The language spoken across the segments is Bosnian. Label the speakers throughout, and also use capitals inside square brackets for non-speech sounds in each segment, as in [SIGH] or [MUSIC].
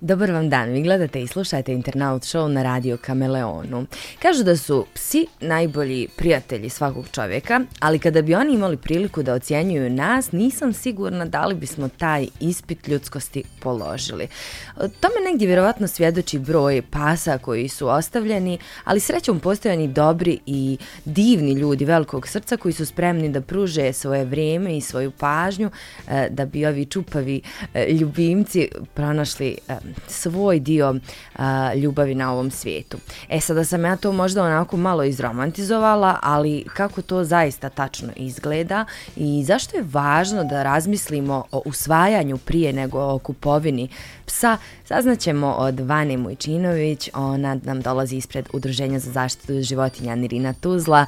Speaker 1: Dobar vam dan, vi gledate i slušajte Internaut Show na radio Kameleonu. Kažu da su psi najbolji prijatelji svakog čovjeka, ali kada bi oni imali priliku da ocjenjuju nas, nisam sigurna da li bismo taj ispit ljudskosti položili. Tome negdje vjerovatno svjedoči broj pasa koji su ostavljeni, ali srećom postoje oni dobri i divni ljudi velikog srca koji su spremni da pruže svoje vrijeme i svoju pažnju eh, da bi ovi čupavi eh, ljubimci pronašli eh, svoj dio a, ljubavi na ovom svijetu. E sada sam ja to možda onako malo izromantizovala, ali kako to zaista tačno izgleda i zašto je važno da razmislimo o usvajanju prije nego o kupovini psa, saznaćemo od Vane Mujčinović, ona nam dolazi ispred Udruženja za zaštitu životinja Nirina Tuzla,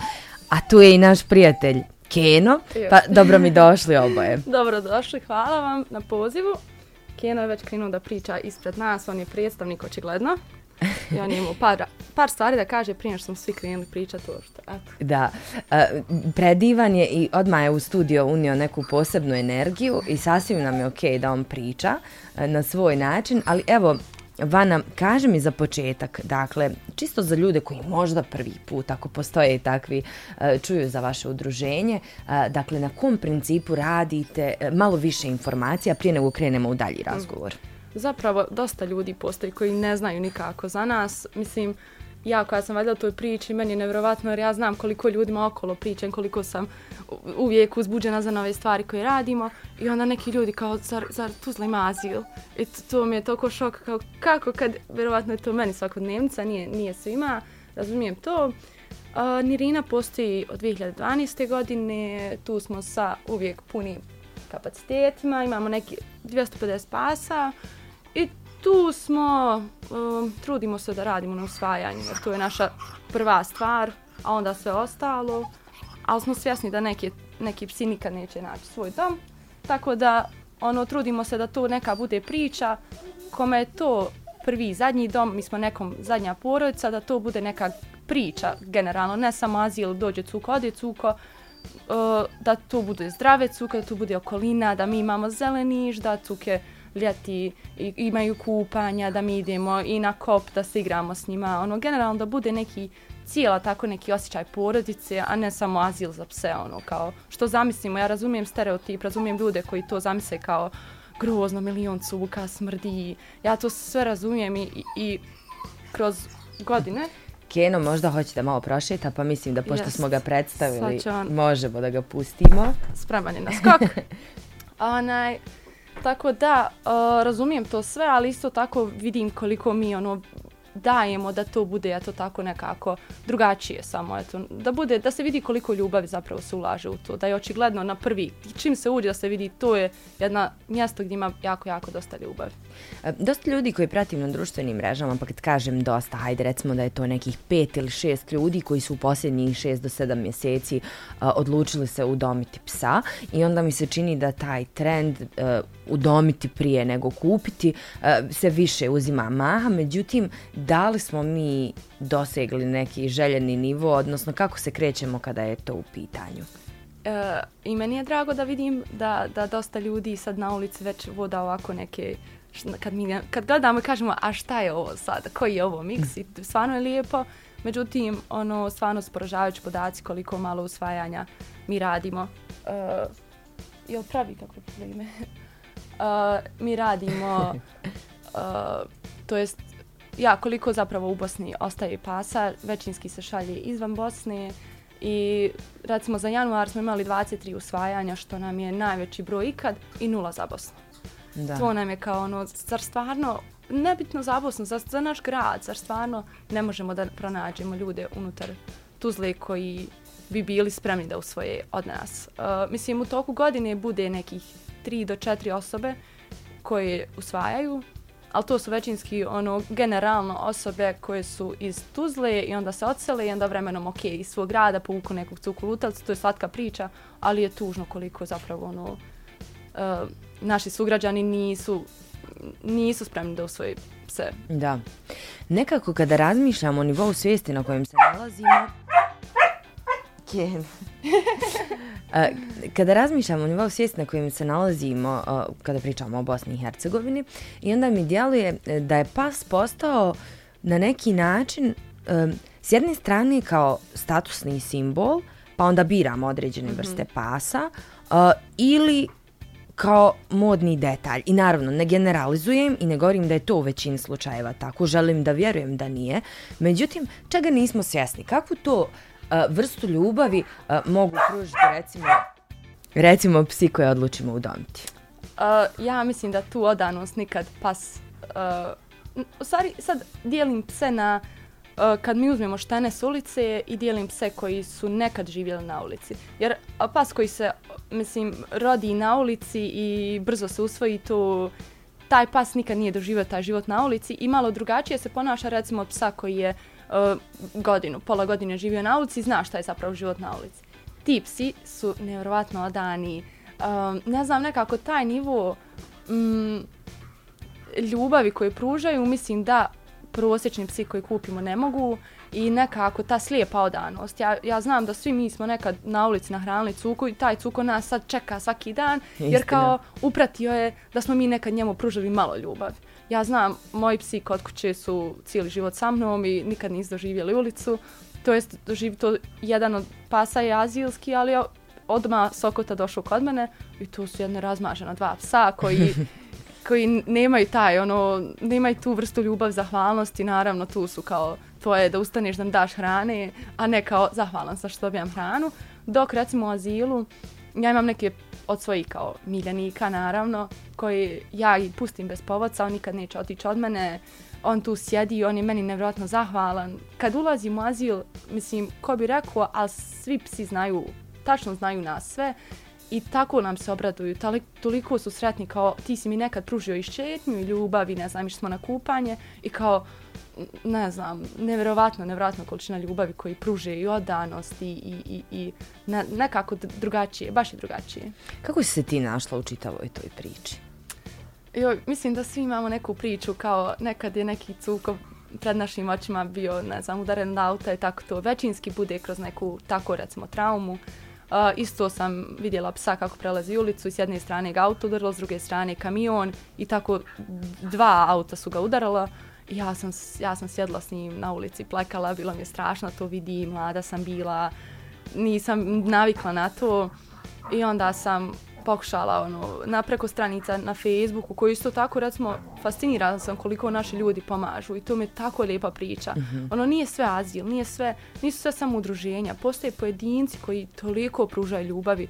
Speaker 1: a tu je i naš prijatelj Keno, pa dobro mi došli oboje. [LAUGHS]
Speaker 2: Dobro došli, hvala vam na pozivu. Keno je već krenuo da priča ispred nas, on je predstavnik očigledno. I on je imao par, par stvari da kaže prije što smo svi krenuli pričati što. Eto.
Speaker 1: Da, e, predivan je i odmah je u studio unio neku posebnu energiju i sasvim nam je okej okay da on priča e, na svoj način, ali evo, Vana, kaži mi za početak, dakle, čisto za ljude koji možda prvi put, ako postoje takvi, e, čuju za vaše udruženje, e, dakle, na kom principu radite, e, malo više informacija prije nego krenemo u dalji razgovor?
Speaker 2: Zapravo, dosta ljudi postoji koji ne znaju nikako za nas. Mislim, ja koja sam valjala toj priči, meni je nevjerovatno jer ja znam koliko ljudima okolo pričam, koliko sam uvijek uzbuđena za nove stvari koje radimo i onda neki ljudi kao, zar, zar Tuzla ima azil? I to, to mi je toliko šok, kao kako kad, vjerovatno je to meni svakodnevnica, nije, nije svima, razumijem to. Uh, Nirina postoji od 2012. godine, tu smo sa uvijek punim kapacitetima, imamo neki 250 pasa uh, tu smo, um, trudimo se da radimo na usvajanju, jer to je naša prva stvar, a onda sve ostalo, ali smo svjesni da neki, neki psi nikad neće naći svoj dom, tako da ono trudimo se da to neka bude priča, kome je to prvi i zadnji dom, mi smo nekom zadnja porodica, da to bude neka priča generalno, ne samo azil, dođe cuko, ode cuko, uh, da to bude zdrave cuke, da to bude okolina, da mi imamo zeleniš, da cuke ljeti imaju kupanja, da mi idemo i na kop da se igramo s njima. Ono, generalno da bude neki cijela tako neki osjećaj porodice, a ne samo azil za pse, ono, kao što zamislimo. Ja razumijem stereotip, razumijem ljude koji to zamisle kao grozno, milion cuka, smrdi. Ja to sve razumijem i, i, i kroz godine.
Speaker 1: Keno možda hoće da malo prošeta, pa mislim da pošto yes. smo ga predstavili,
Speaker 2: on...
Speaker 1: možemo da ga pustimo.
Speaker 2: Spreman je na skok. [LAUGHS] Onaj, Tako da, uh, razumijem to sve, ali isto tako vidim koliko mi ono dajemo da to bude eto tako nekako drugačije samo eto da bude da se vidi koliko ljubavi zapravo se ulaže u to da je očigledno na prvi čim se uđe da se vidi to je jedna mjesto gdje ima jako jako dosta ljubavi.
Speaker 1: E, dosta ljudi koji pratim na društvenim mrežama pa kad kažem dosta hajde recimo da je to nekih pet ili šest ljudi koji su u posljednjih šest do sedam mjeseci a, odlučili se udomiti psa i onda mi se čini da taj trend a, udomiti prije nego kupiti a, se više uzima maha međutim da li smo mi dosegli neki željeni nivo, odnosno kako se krećemo kada je to u pitanju?
Speaker 2: E, I meni je drago da vidim da, da dosta ljudi sad na ulici već voda ovako neke, kad, mi, kad gledamo i kažemo a šta je ovo sad, koji je ovo miks i stvarno je lijepo, međutim, ono, stvarno sporažavajući podaci koliko malo usvajanja mi radimo. E, je pravi kako je ime? Uh, [LAUGHS] e, mi radimo, uh, to jest ja, koliko zapravo u Bosni ostaje pasa, većinski se šalje izvan Bosne i recimo za januar smo imali 23 usvajanja, što nam je najveći broj ikad i nula za Bosnu. Da. To nam je kao ono, zar stvarno, nebitno za Bosnu, za, za naš grad, zar stvarno ne možemo da pronađemo ljude unutar Tuzle koji bi bili spremni da usvoje od nas. Uh, mislim, u toku godine bude nekih 3 do 4 osobe koje usvajaju, ali to su većinski ono generalno osobe koje su iz Tuzle i onda se odsele i onda vremenom ok, iz svog grada povuku nekog cuku lutalca, to je slatka priča, ali je tužno koliko zapravo ono uh, naši sugrađani nisu, nisu spremni da usvoji pse.
Speaker 1: Da. Nekako kada razmišljamo o nivou svijesti na kojem se nalazimo... Ken. A, [LAUGHS] kada razmišljamo o nivou svijesti na kojem se nalazimo a, kada pričamo o Bosni i Hercegovini i onda mi djeluje e, da je pas postao na neki način s jedne strane kao statusni simbol, pa onda biramo određene -hmm. vrste pasa, ili kao modni detalj. I naravno, ne generalizujem i ne govorim da je to u većini slučajeva tako, želim da vjerujem da nije. Međutim, čega nismo svjesni? Kakvu to uh, vrstu ljubavi mogu pružiti, recimo, recimo psi koje odlučimo udomiti?
Speaker 2: Uh, ja mislim da tu odanost nikad pas... Uh, u stvari, sad dijelim pse na kad mi uzmemo štene s ulice i dijelim pse koji su nekad živjeli na ulici. Jer pas koji se, mislim, rodi na ulici i brzo se usvoji, to taj pas nikad nije doživio taj život na ulici i malo drugačije se ponaša recimo od psa koji je uh, godinu, pola godine živio na ulici i zna šta je zapravo život na ulici. Ti psi su nevjerovatno odani. Um, ne znam, nekako taj nivo um, ljubavi koje pružaju, mislim da prosječni psi koji kupimo ne mogu i nekako ta slijepa odanost. Ja, ja znam da svi mi smo nekad na ulici nahranili cuku i taj cuko nas sad čeka svaki dan jer Istina. kao upratio je da smo mi nekad njemu pružili malo ljubav. Ja znam, moji psi kod kuće su cijeli život sa mnom i nikad nisu doživjeli ulicu. To jest, doživi to jedan od pasa je azilski, ali odma Sokota došao kod mene i to su jedne razmažena dva psa koji [LAUGHS] koji nemaju taj, ono, nemaju tu vrstu ljubav, zahvalnosti, naravno tu su kao tvoje da ustaneš da mi daš hrane, a ne kao zahvalan sam što dobijam hranu. Dok recimo u azilu, ja imam neke od svojih kao miljenika, naravno, koji ja i pustim bez povodca, on nikad neće otići od mene, on tu sjedi, on je meni nevjerojatno zahvalan. Kad ulazim u azil, mislim, ko bi rekao, ali svi psi znaju, tačno znaju nas sve, i tako nam se obraduju, toliko su sretni kao ti si mi nekad pružio i šetnju i ljubav i ne znam, išli smo na kupanje i kao, ne znam, nevjerovatno, nevjerovatno količina ljubavi koji pruže i odanost i, i, i, i ne, nekako drugačije, baš i drugačije.
Speaker 1: Kako si se ti našla u čitavoj toj priči?
Speaker 2: Jo, mislim da svi imamo neku priču kao nekad je neki cukov pred našim očima bio, ne znam, udaren na auta i tako to većinski bude kroz neku tako recimo traumu. Uh, isto sam vidjela psa kako prelazi ulicu i s jedne strane ga auto udarilo, s druge strane kamion i tako dva auta su ga udarala. I ja sam, ja sam sjedla s njim na ulici, plekala, bilo mi je strašno to vidi, mlada sam bila, nisam navikla na to. I onda sam pokušala ono, na preko stranica na Facebooku koji isto tako recimo fascinirala sam koliko naši ljudi pomažu i to mi je tako lijepa priča. Mm -hmm. Ono nije sve azil, nije sve, nisu sve samo udruženja, postoje pojedinci koji toliko pružaju ljubavi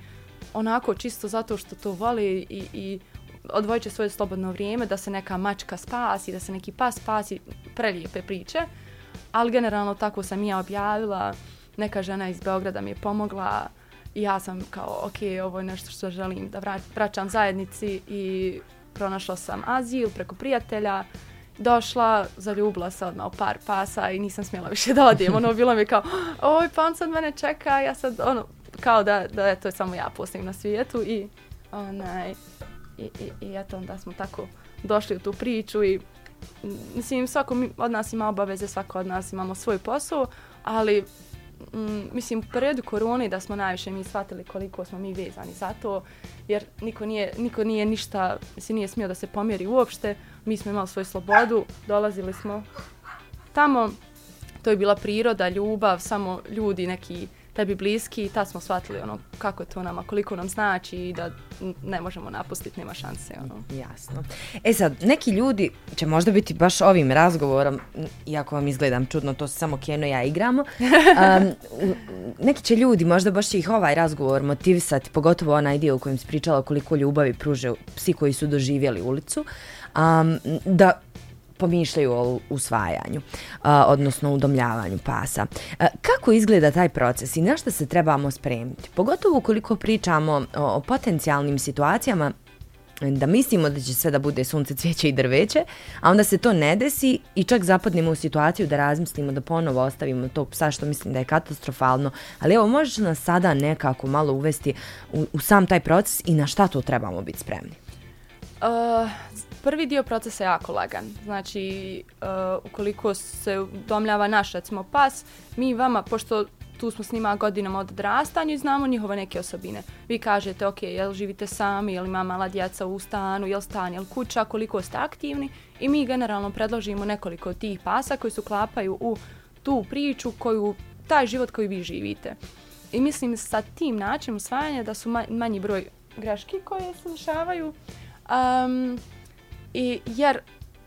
Speaker 2: onako čisto zato što to vole i, i odvojit će svoje slobodno vrijeme da se neka mačka spasi, da se neki pas spasi, prelijepe priče. Ali generalno tako sam ja objavila, neka žena iz Beograda mi je pomogla, I ja sam kao, ok, ovo je nešto što želim da vraćam zajednici i pronašla sam azil preko prijatelja. Došla, zaljubila se odmah u par pasa i nisam smjela više da odijem. Ono, bilo mi kao, oj, pa on sad mene čeka, ja sad, ono, kao da, da je to samo ja postim na svijetu i, onaj, i, i, i eto, onda smo tako došli u tu priču i mislim, svako od nas ima obaveze, svako od nas imamo svoj posao, ali mm, mislim, u periodu korone da smo najviše mi shvatili koliko smo mi vezani za to, jer niko nije, niko nije ništa, se nije smio da se pomjeri uopšte, mi smo imali svoju slobodu, dolazili smo tamo, to je bila priroda, ljubav, samo ljudi neki tebi bliski i tad smo shvatili ono kako je to nama, koliko nam znači i da ne možemo napustiti, nema šanse. Ono.
Speaker 1: Jasno. E sad, neki ljudi će možda biti baš ovim razgovorom, iako vam izgledam čudno, to samo Keno i ja igramo, [LAUGHS] um, neki će ljudi, možda baš će ih ovaj razgovor motivisati, pogotovo onaj dio u kojem si pričala koliko ljubavi pruže psi koji su doživjeli ulicu, um, da pomišljaju o usvajanju, a, odnosno udomljavanju pasa. A, kako izgleda taj proces i na što se trebamo spremiti? Pogotovo ukoliko pričamo o, o potencijalnim situacijama da mislimo da će sve da bude sunce, cvijeće i drveće, a onda se to ne desi i čak zapadnemo u situaciju da razmislimo da ponovo ostavimo tog psa što mislim da je katastrofalno, ali evo možeš nas sada nekako malo uvesti u, u sam taj proces i na šta to trebamo biti spremni?
Speaker 2: Uh, prvi dio procesa je jako lagan. Znači, uh, ukoliko se udomljava naš, recimo, pas, mi vama, pošto tu smo s njima godinama od drastanja i znamo njihove neke osobine. Vi kažete, ok, jel živite sami, jel ima mala djeca u stanu, jel stan, jel kuća, koliko ste aktivni i mi generalno predložimo nekoliko tih pasa koji se uklapaju u tu priču koju, taj život koji vi živite. I mislim sa tim načinom usvajanja da su manji broj greški koje se dešavaju. Um, i jer,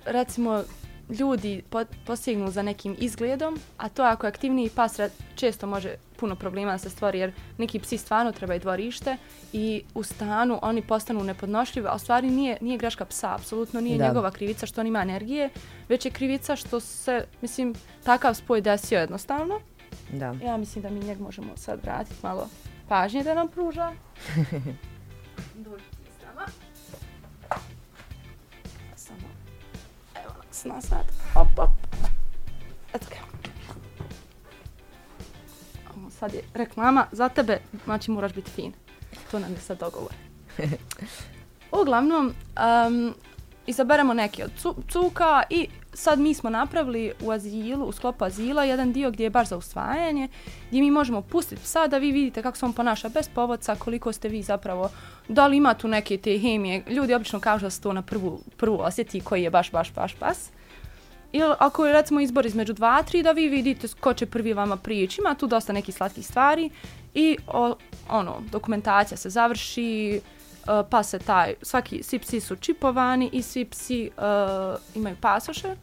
Speaker 2: recimo, ljudi po, postignu za nekim izgledom, a to ako je aktivniji pas često može puno problema da se stvori jer neki psi stvarno trebaju dvorište i u stanu oni postanu nepodnošljivi, a u stvari nije, nije greška psa, apsolutno nije da. njegova krivica što on ima energije, već je krivica što se, mislim, takav spoj desio jednostavno. Da. Ja mislim da mi njeg možemo sad vratiti malo pažnje da nam pruža. [LAUGHS] desna sad. Hop, hop. Eto ga. Ovo sad je reklama za tebe, znači moraš biti fin. To nam je sad dogovor. [LAUGHS] Uglavnom, um, izaberemo neke od cuka i sad mi smo napravili u azilu, u sklopu azila, jedan dio gdje je baš za usvajanje, gdje mi možemo pustiti psa da vi vidite kako se on ponaša bez povodca, koliko ste vi zapravo, da li ima tu neke te hemije. Ljudi obično kažu da se to na prvu, prvu osjeti koji je baš, baš, baš pas. Ili ako je recimo izbor između dva, tri, da vi vidite ko će prvi vama prijeći, ima tu dosta nekih slatkih stvari i o, ono, dokumentacija se završi, uh, pa se taj, svaki, svi psi su čipovani i svi psi uh, imaju pasoše.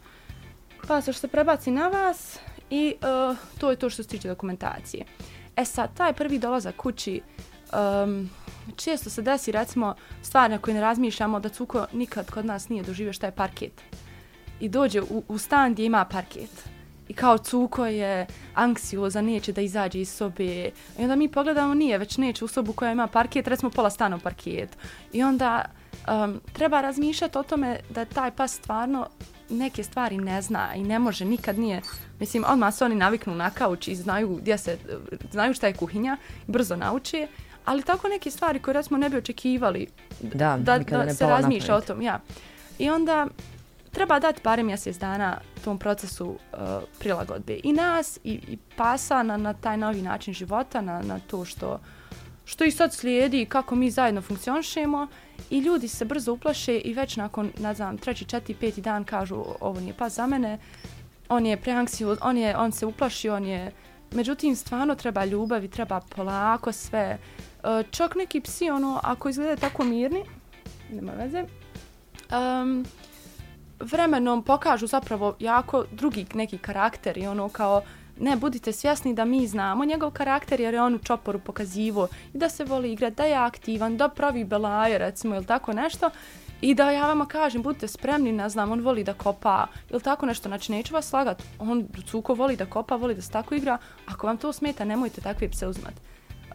Speaker 2: Pasoš se prebaci na vas i uh, to je to što se tiče dokumentacije. E sad, taj prvi dolazak kući, um, često se desi recimo stvar na koju ne razmišljamo da cuko nikad kod nas nije doživio šta je parket. I dođe u, u stan gdje ima parket. I kao cuko je anksioza, neće da izađe iz sobe. I onda mi pogledamo, nije, već neće u sobu koja ima parket, recimo pola stana u parketu. I onda um, treba razmišljati o tome da taj pas stvarno neke stvari ne zna i ne može, nikad nije. Mislim, odmah se oni naviknu na kauč i znaju, gdje se, znaju šta je kuhinja, brzo nauče. Ali tako neke stvari koje recimo ne bi očekivali
Speaker 1: da,
Speaker 2: da, da se razmišlja o tom. Ja. I onda treba dati barem mjesec dana tom procesu uh, prilagodbe i nas i, i pasa na, na taj novi način života, na, na to što, što i sad slijedi kako mi zajedno funkcionišemo i ljudi se brzo uplaše i već nakon, ne znam, treći, četiri, peti dan kažu ovo nije pas za mene, on je preanksio, on, je, on se uplaši, on je... Međutim, stvarno treba ljubav i treba polako sve. Uh, čak neki psi, ono, ako izgledaju tako mirni, nema veze, um, vremenom pokažu zapravo jako drugi neki karakter i ono kao ne budite svjesni da mi znamo njegov karakter jer je on u čoporu pokazivo i da se voli igrati, da je aktivan, da pravi belaje recimo ili tako nešto? I da ja vama kažem budite spremni, ne znam, on voli da kopa ili tako nešto, znači neću vas slagat, on cuko voli da kopa, voli da se tako igra, ako vam to smeta nemojte takve pse uzmat.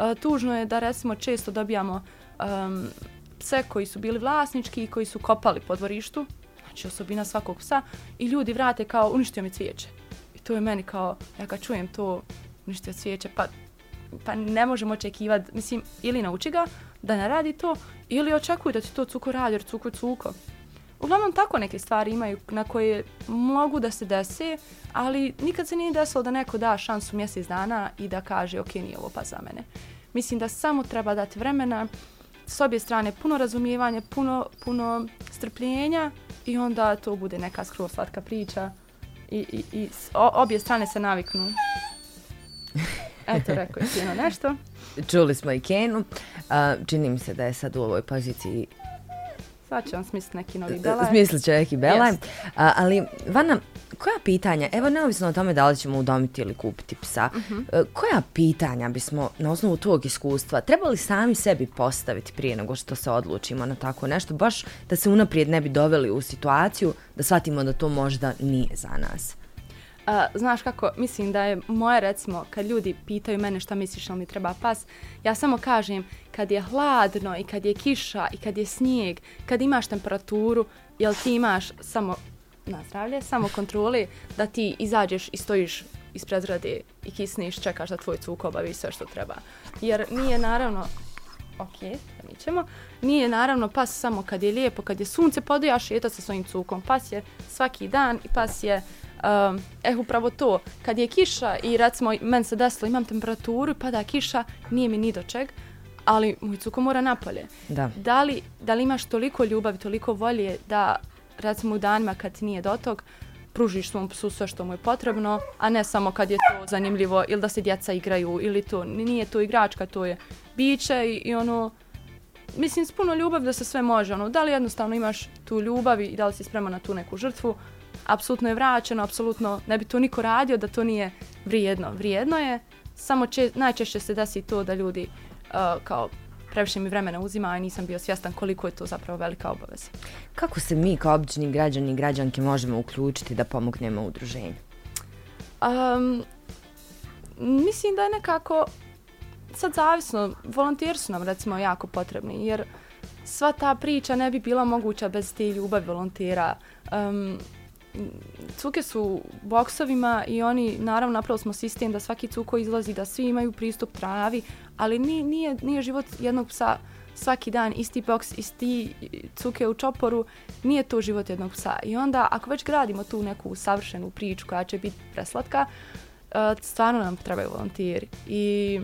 Speaker 2: E, tužno je da recimo često dobijamo um, pse koji su bili vlasnički i koji su kopali po dvorištu, znači osobina svakog psa i ljudi vrate kao uništio mi cvijeće. I to je meni kao, ja kad čujem to uništio cvijeće, pa, pa ne možemo očekivati, mislim, ili nauči ga da ne radi to, ili očekuju da ti to cuko radi, jer cuko cuko. Uglavnom tako neke stvari imaju na koje mogu da se desi, ali nikad se nije desilo da neko da šansu mjesec dana i da kaže ok, nije ovo pa za mene. Mislim da samo treba dati vremena, s obje strane puno razumijevanja, puno, puno strpljenja i onda to bude neka skroz slatka priča i, i, i obje strane se naviknu. [LAUGHS] Eto, rekao je Keno nešto.
Speaker 1: Čuli smo i Kenu. Uh, čini mi se da je sad u ovoj poziciji
Speaker 2: Sad će on smisliti neki novi belaj.
Speaker 1: Smislit će neki belaj. Yes. A, ali, Vana, koja pitanja, evo neovisno o tome da li ćemo udomiti ili kupiti psa, uh mhm. -huh. koja pitanja bismo na osnovu tog iskustva trebali sami sebi postaviti prije nego što se odlučimo na tako nešto, baš da se unaprijed ne bi doveli u situaciju da shvatimo da to možda nije za nas?
Speaker 2: A, znaš kako, mislim da je moje recimo, kad ljudi pitaju mene šta misliš li mi treba pas, ja samo kažem kad je hladno i kad je kiša i kad je snijeg, kad imaš temperaturu, jel ti imaš samo na zdravlje, samo kontroli da ti izađeš i stojiš ispred zgrade i kisniš, čekaš da tvoj cuk obavi sve što treba. Jer nije naravno, ok, mi ćemo, nije naravno pas samo kad je lijepo, kad je sunce, podoja šeta sa svojim cukom. Pas je svaki dan i pas je Um, eh, upravo to, kad je kiša i recimo men se desilo, imam temperaturu pada kiša, nije mi ni do čeg, ali moj cuko mora napolje.
Speaker 1: Da.
Speaker 2: Da li, da li imaš toliko ljubavi, toliko volje da recimo u danima kad ti nije do tog, pružiš svom psu sve što mu je potrebno, a ne samo kad je to zanimljivo ili da se djeca igraju ili to nije to igračka, to je biće i, i ono, mislim, s puno ljubav da se sve može, ono, da li jednostavno imaš tu ljubav i da li si spreman na tu neku žrtvu, apsolutno je vraćeno, apsolutno ne bi to niko radio da to nije vrijedno. Vrijedno je, samo če, najčešće se desi to da ljudi uh, kao previše mi vremena uzima i nisam bio svjestan koliko je to zapravo velika obaveza.
Speaker 1: Kako se mi kao obični građani i građanke možemo uključiti da pomognemo udruženju?
Speaker 2: Um, mislim da je nekako sad zavisno, volontiri su nam recimo jako potrebni jer sva ta priča ne bi bila moguća bez te ljubavi volontira. Um, cuke su boksovima i oni, naravno, napravili smo sistem da svaki cuko izlazi, da svi imaju pristup travi, ali nije, nije, nije život jednog psa svaki dan isti boks, isti cuke u čoporu, nije to život jednog psa. I onda, ako već gradimo tu neku savršenu priču koja će biti preslatka, e, stvarno nam trebaju volontiri. I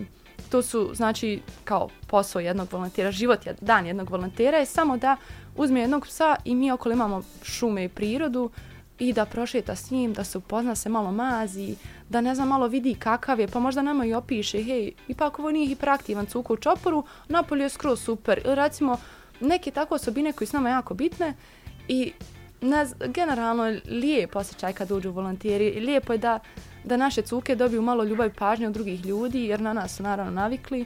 Speaker 2: to su, znači, kao posao jednog volontira, život je dan jednog volontira je samo da uzme jednog psa i mi okolo imamo šume i prirodu, i da prošeta s njim, da se upozna se malo mazi, da ne znam, malo vidi kakav je, pa možda nama i opiše, hej, ipak ovo nije hiperaktivan cuk u čoporu, napolje je skroz super. Ili recimo, neke tako osobine koje su nama jako bitne i ne, generalno je lijep osjećaj kad uđu volontiri. Lijepo je da, da naše cuke dobiju malo ljubav i pažnje od drugih ljudi, jer na nas su naravno navikli.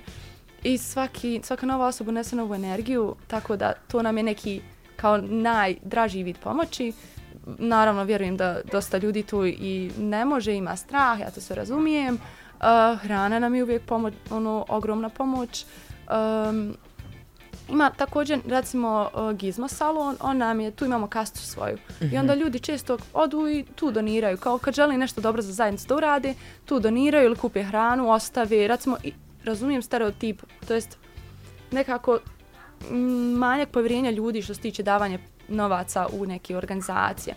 Speaker 2: I svaki, svaka nova osoba nese novu energiju, tako da to nam je neki kao najdraži vid pomoći naravno vjerujem da dosta ljudi tu i ne može, ima strah, ja to sve razumijem. Uh, hrana nam je uvijek pomoć, ono, ogromna pomoć. Um, ima također, recimo, uh, Gizmo salon, on nam je, tu imamo kastu svoju. Mm -hmm. I onda mhm. ljudi često odu i tu doniraju. Kao kad želi nešto dobro za zajednicu da urade, tu doniraju ili kupe hranu, ostave. Recimo, i, razumijem stereotip, to jest nekako manjak povjerenja ljudi što se tiče davanja novaca u neke organizacije.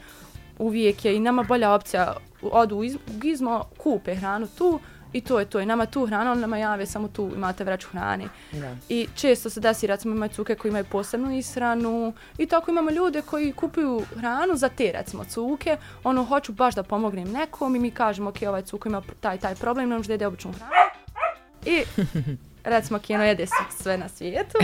Speaker 2: Uvijek je i nama bolja opcija odu u Gizmo, kupe hranu tu i to je to. I nama tu hrana, on nama jave samo tu imate vreću hrane. Da. I često se desi, recimo imaju cuke koji imaju posebnu ishranu i tako imamo ljude koji kupuju hranu za te recimo cuke. Ono, hoću baš da pomognem nekom i mi kažemo, ok, ovaj cuk ima taj taj problem, ne možda jede običnu hranu. I [LAUGHS] recimo, Keno jede sve na svijetu.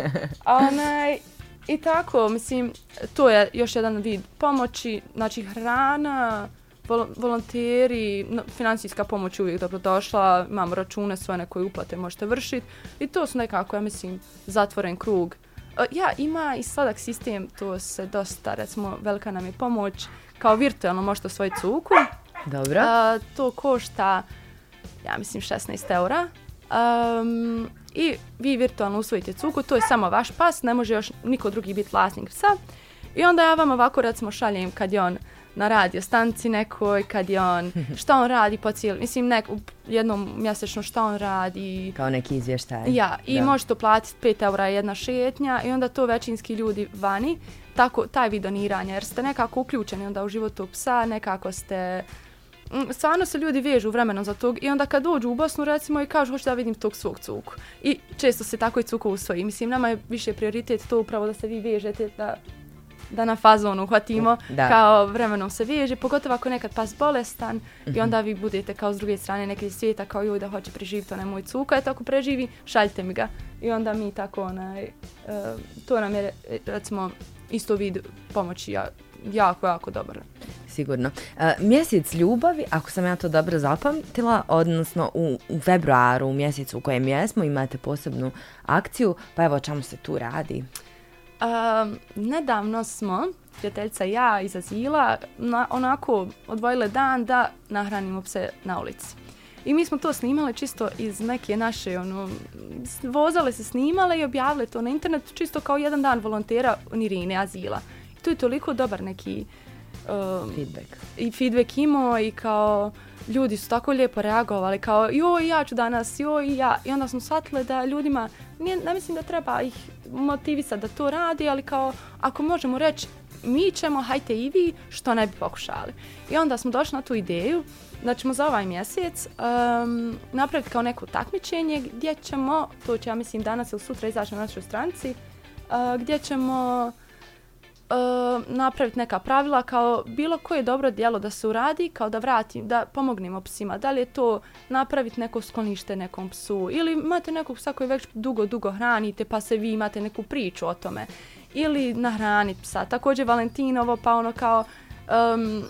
Speaker 2: [LAUGHS] Onaj, I tako, mislim, to je još jedan vid pomoći, znači hrana, vol volonteri, no, financijska pomoć uvijek dobro došla, imamo račune svoje na koje uplate možete vršiti i to su nekako, ja mislim, zatvoren krug. E, ja, ima i sladak sistem, to se dosta, recimo, velika nam je pomoć, kao virtualno možete svoj cuku.
Speaker 1: Dobro. A,
Speaker 2: to košta, ja mislim, 16 eura. Um, i vi virtualno usvojite cuku, to je samo vaš pas, ne može još niko drugi biti vlasnik psa. I onda ja vam ovako recimo šaljem kad je on na radio stanci nekoj, kad je on, [LAUGHS] šta on radi po cijeli, mislim nek, jednom mjesečno šta on radi.
Speaker 1: Kao neki izvještaj.
Speaker 2: Ja, i da. možete platiti 5 eura jedna šetnja i onda to većinski ljudi vani, tako, taj vid doniranja, jer ste nekako uključeni onda u životu psa, nekako ste Mm, stvarno se ljudi vežu vremenom za tog i onda kad dođu u Bosnu recimo i kažu hoću da vidim tog svog cuku. I često se tako i cuko usvoji. Mislim, nama je više prioritet to upravo da se vi vežete, da, da na fazonu uhvatimo, da. kao vremenom se veže, pogotovo ako nekad pas bolestan mm -hmm. i mhm. onda vi budete kao s druge strane neke svijeta kao joj da hoće preživiti onaj moj cuka, eto ako preživi, šaljite mi ga. I onda mi tako, onaj, uh, to nam je recimo isto vid pomoći ja, jako, jako dobar
Speaker 1: sigurno. Uh, mjesec ljubavi, ako sam ja to dobro zapamtila, odnosno u, u februaru, u mjesecu u kojem jesmo, imate posebnu akciju, pa evo čemu se tu radi?
Speaker 2: Uh, nedavno smo prijateljica i ja iz azila na, onako odvojile dan da nahranimo pse na ulici. I mi smo to snimale čisto iz neke naše, ono, vozale se snimale i objavile to na internetu čisto kao jedan dan volontera Nirine azila. I to je toliko dobar neki um,
Speaker 1: Feedback.
Speaker 2: i feedback imao i kao ljudi su tako lijepo reagovali kao joj ja ću danas, joj ja i onda smo shvatili da ljudima nije, ne mislim da treba ih motivisati da to radi, ali kao ako možemo reći mi ćemo, hajte i vi, što ne bi pokušali. I onda smo došli na tu ideju da ćemo za ovaj mjesec um, napraviti kao neko takmičenje gdje ćemo, to će ja mislim danas ili sutra izaći na našoj stranici, uh, gdje ćemo uh, Uh, napraviti neka pravila kao bilo koje dobro djelo da se uradi, kao da vratim, da pomognemo psima. Da li je to napraviti neko sklonište nekom psu ili imate nekog psa koji već dugo, dugo hranite pa se vi imate neku priču o tome. Ili nahraniti psa. Također Valentinovo pa ono kao um,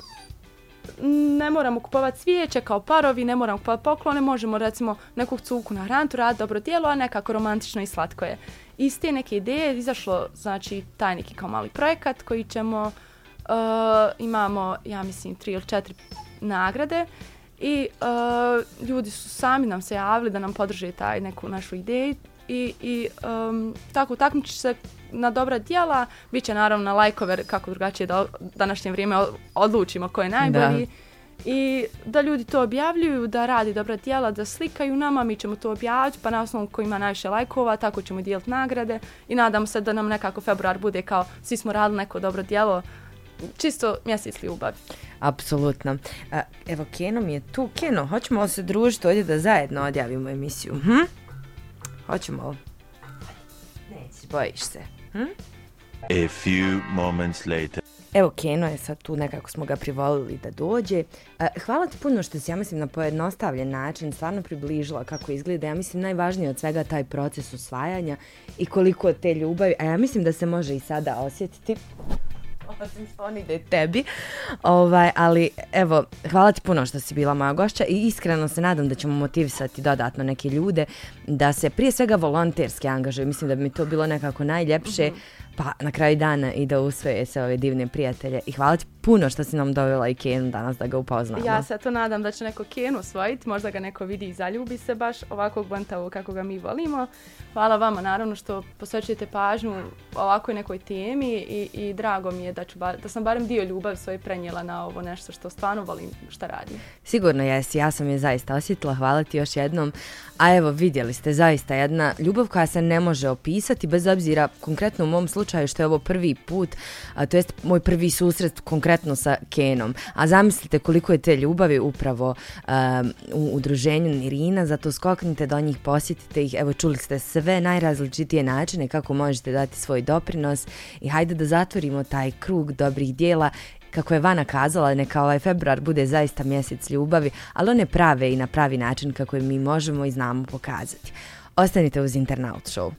Speaker 2: ne moramo kupovati svijeće kao parovi, ne moramo kupovati poklone, možemo recimo nekog cuku na hrantu raditi dobro djelo, a nekako romantično i slatko je. Iz te neke ideje izašlo znači, taj neki kao mali projekat koji ćemo, uh, imamo ja mislim tri ili četiri nagrade i uh, ljudi su sami nam se javili da nam podrže taj neku našu ideju i, i um, tako takmiči se na dobra djela, bit će naravno na lajkove kako drugačije da današnje vrijeme odlučimo ko je najbolji. I da ljudi to objavljuju, da radi dobra djela, da slikaju nama, mi ćemo to objaviti, pa na osnovu ko ima najviše lajkova, tako ćemo dijeliti nagrade i nadamo se da nam nekako februar bude kao svi smo radili neko dobro djelo, čisto mjesec ljubavi.
Speaker 1: Apsolutno. Evo, Keno mi je tu. Keno, hoćemo li se družiti ovdje da zajedno odjavimo emisiju? Hm? Hoćemo li? Nećeš, bojiš se. Hm?
Speaker 3: A few moments later.
Speaker 1: Evo, Keno je sad tu, nekako smo ga privolili da dođe. E, hvala ti puno što si, ja mislim, na pojednostavljen način stvarno približila kako izgleda. Ja mislim, najvažnije od svega taj proces usvajanja i koliko te ljubavi, a ja mislim da se može i sada osjetiti osim što on ide tebi. Ovaj, ali evo, hvala ti puno što si bila moja gošća i iskreno se nadam da ćemo motivisati dodatno neke ljude da se prije svega volonterski angažuju. Mislim da bi mi to bilo nekako najljepše, mhm pa na kraju dana i da usvoje se ove divne prijatelje. I hvala ti puno što si nam dovela i Kenu danas da ga upoznamo.
Speaker 2: Ja se to nadam da će neko Kenu osvojiti, možda ga neko vidi i zaljubi se baš ovakvog bantavog kako ga mi volimo. Hvala vama naravno što posvećujete pažnju ovakvoj nekoj temi i, i drago mi je da, ću bar, da sam barem dio ljubavi svoje prenijela na ovo nešto što stvarno volim šta radim.
Speaker 1: Sigurno jesi, ja sam je zaista osjetila, hvala ti još jednom. A evo, vidjeli ste zaista jedna ljubav koja se ne može opisati, bez obzira konkretno u mom slučaju što je ovo prvi put, a, to jest moj prvi susret konkretno sa Kenom. A zamislite koliko je te ljubavi upravo a, u udruženju Nirina, zato skoknite do njih, posjetite ih, evo čuli ste sve najrazličitije načine kako možete dati svoj doprinos i hajde da zatvorimo taj krug dobrih dijela kako je Vana kazala, neka ovaj februar bude zaista mjesec ljubavi, ali one prave i na pravi način kako je mi možemo i znamo pokazati. Ostanite uz Internaut Show.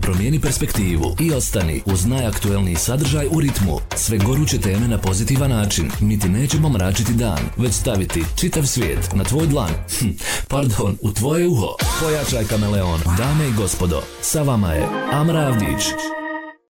Speaker 4: Promijeni perspektivu i ostani uz najaktuelniji sadržaj u ritmu. Sve goruće teme na pozitivan način. Niti nećemo mračiti dan, već staviti čitav svijet na tvoj dlan. Hm, pardon, u tvoje uho. Pojačaj kameleon. Dame i gospodo, sa vama je Amra Avdić.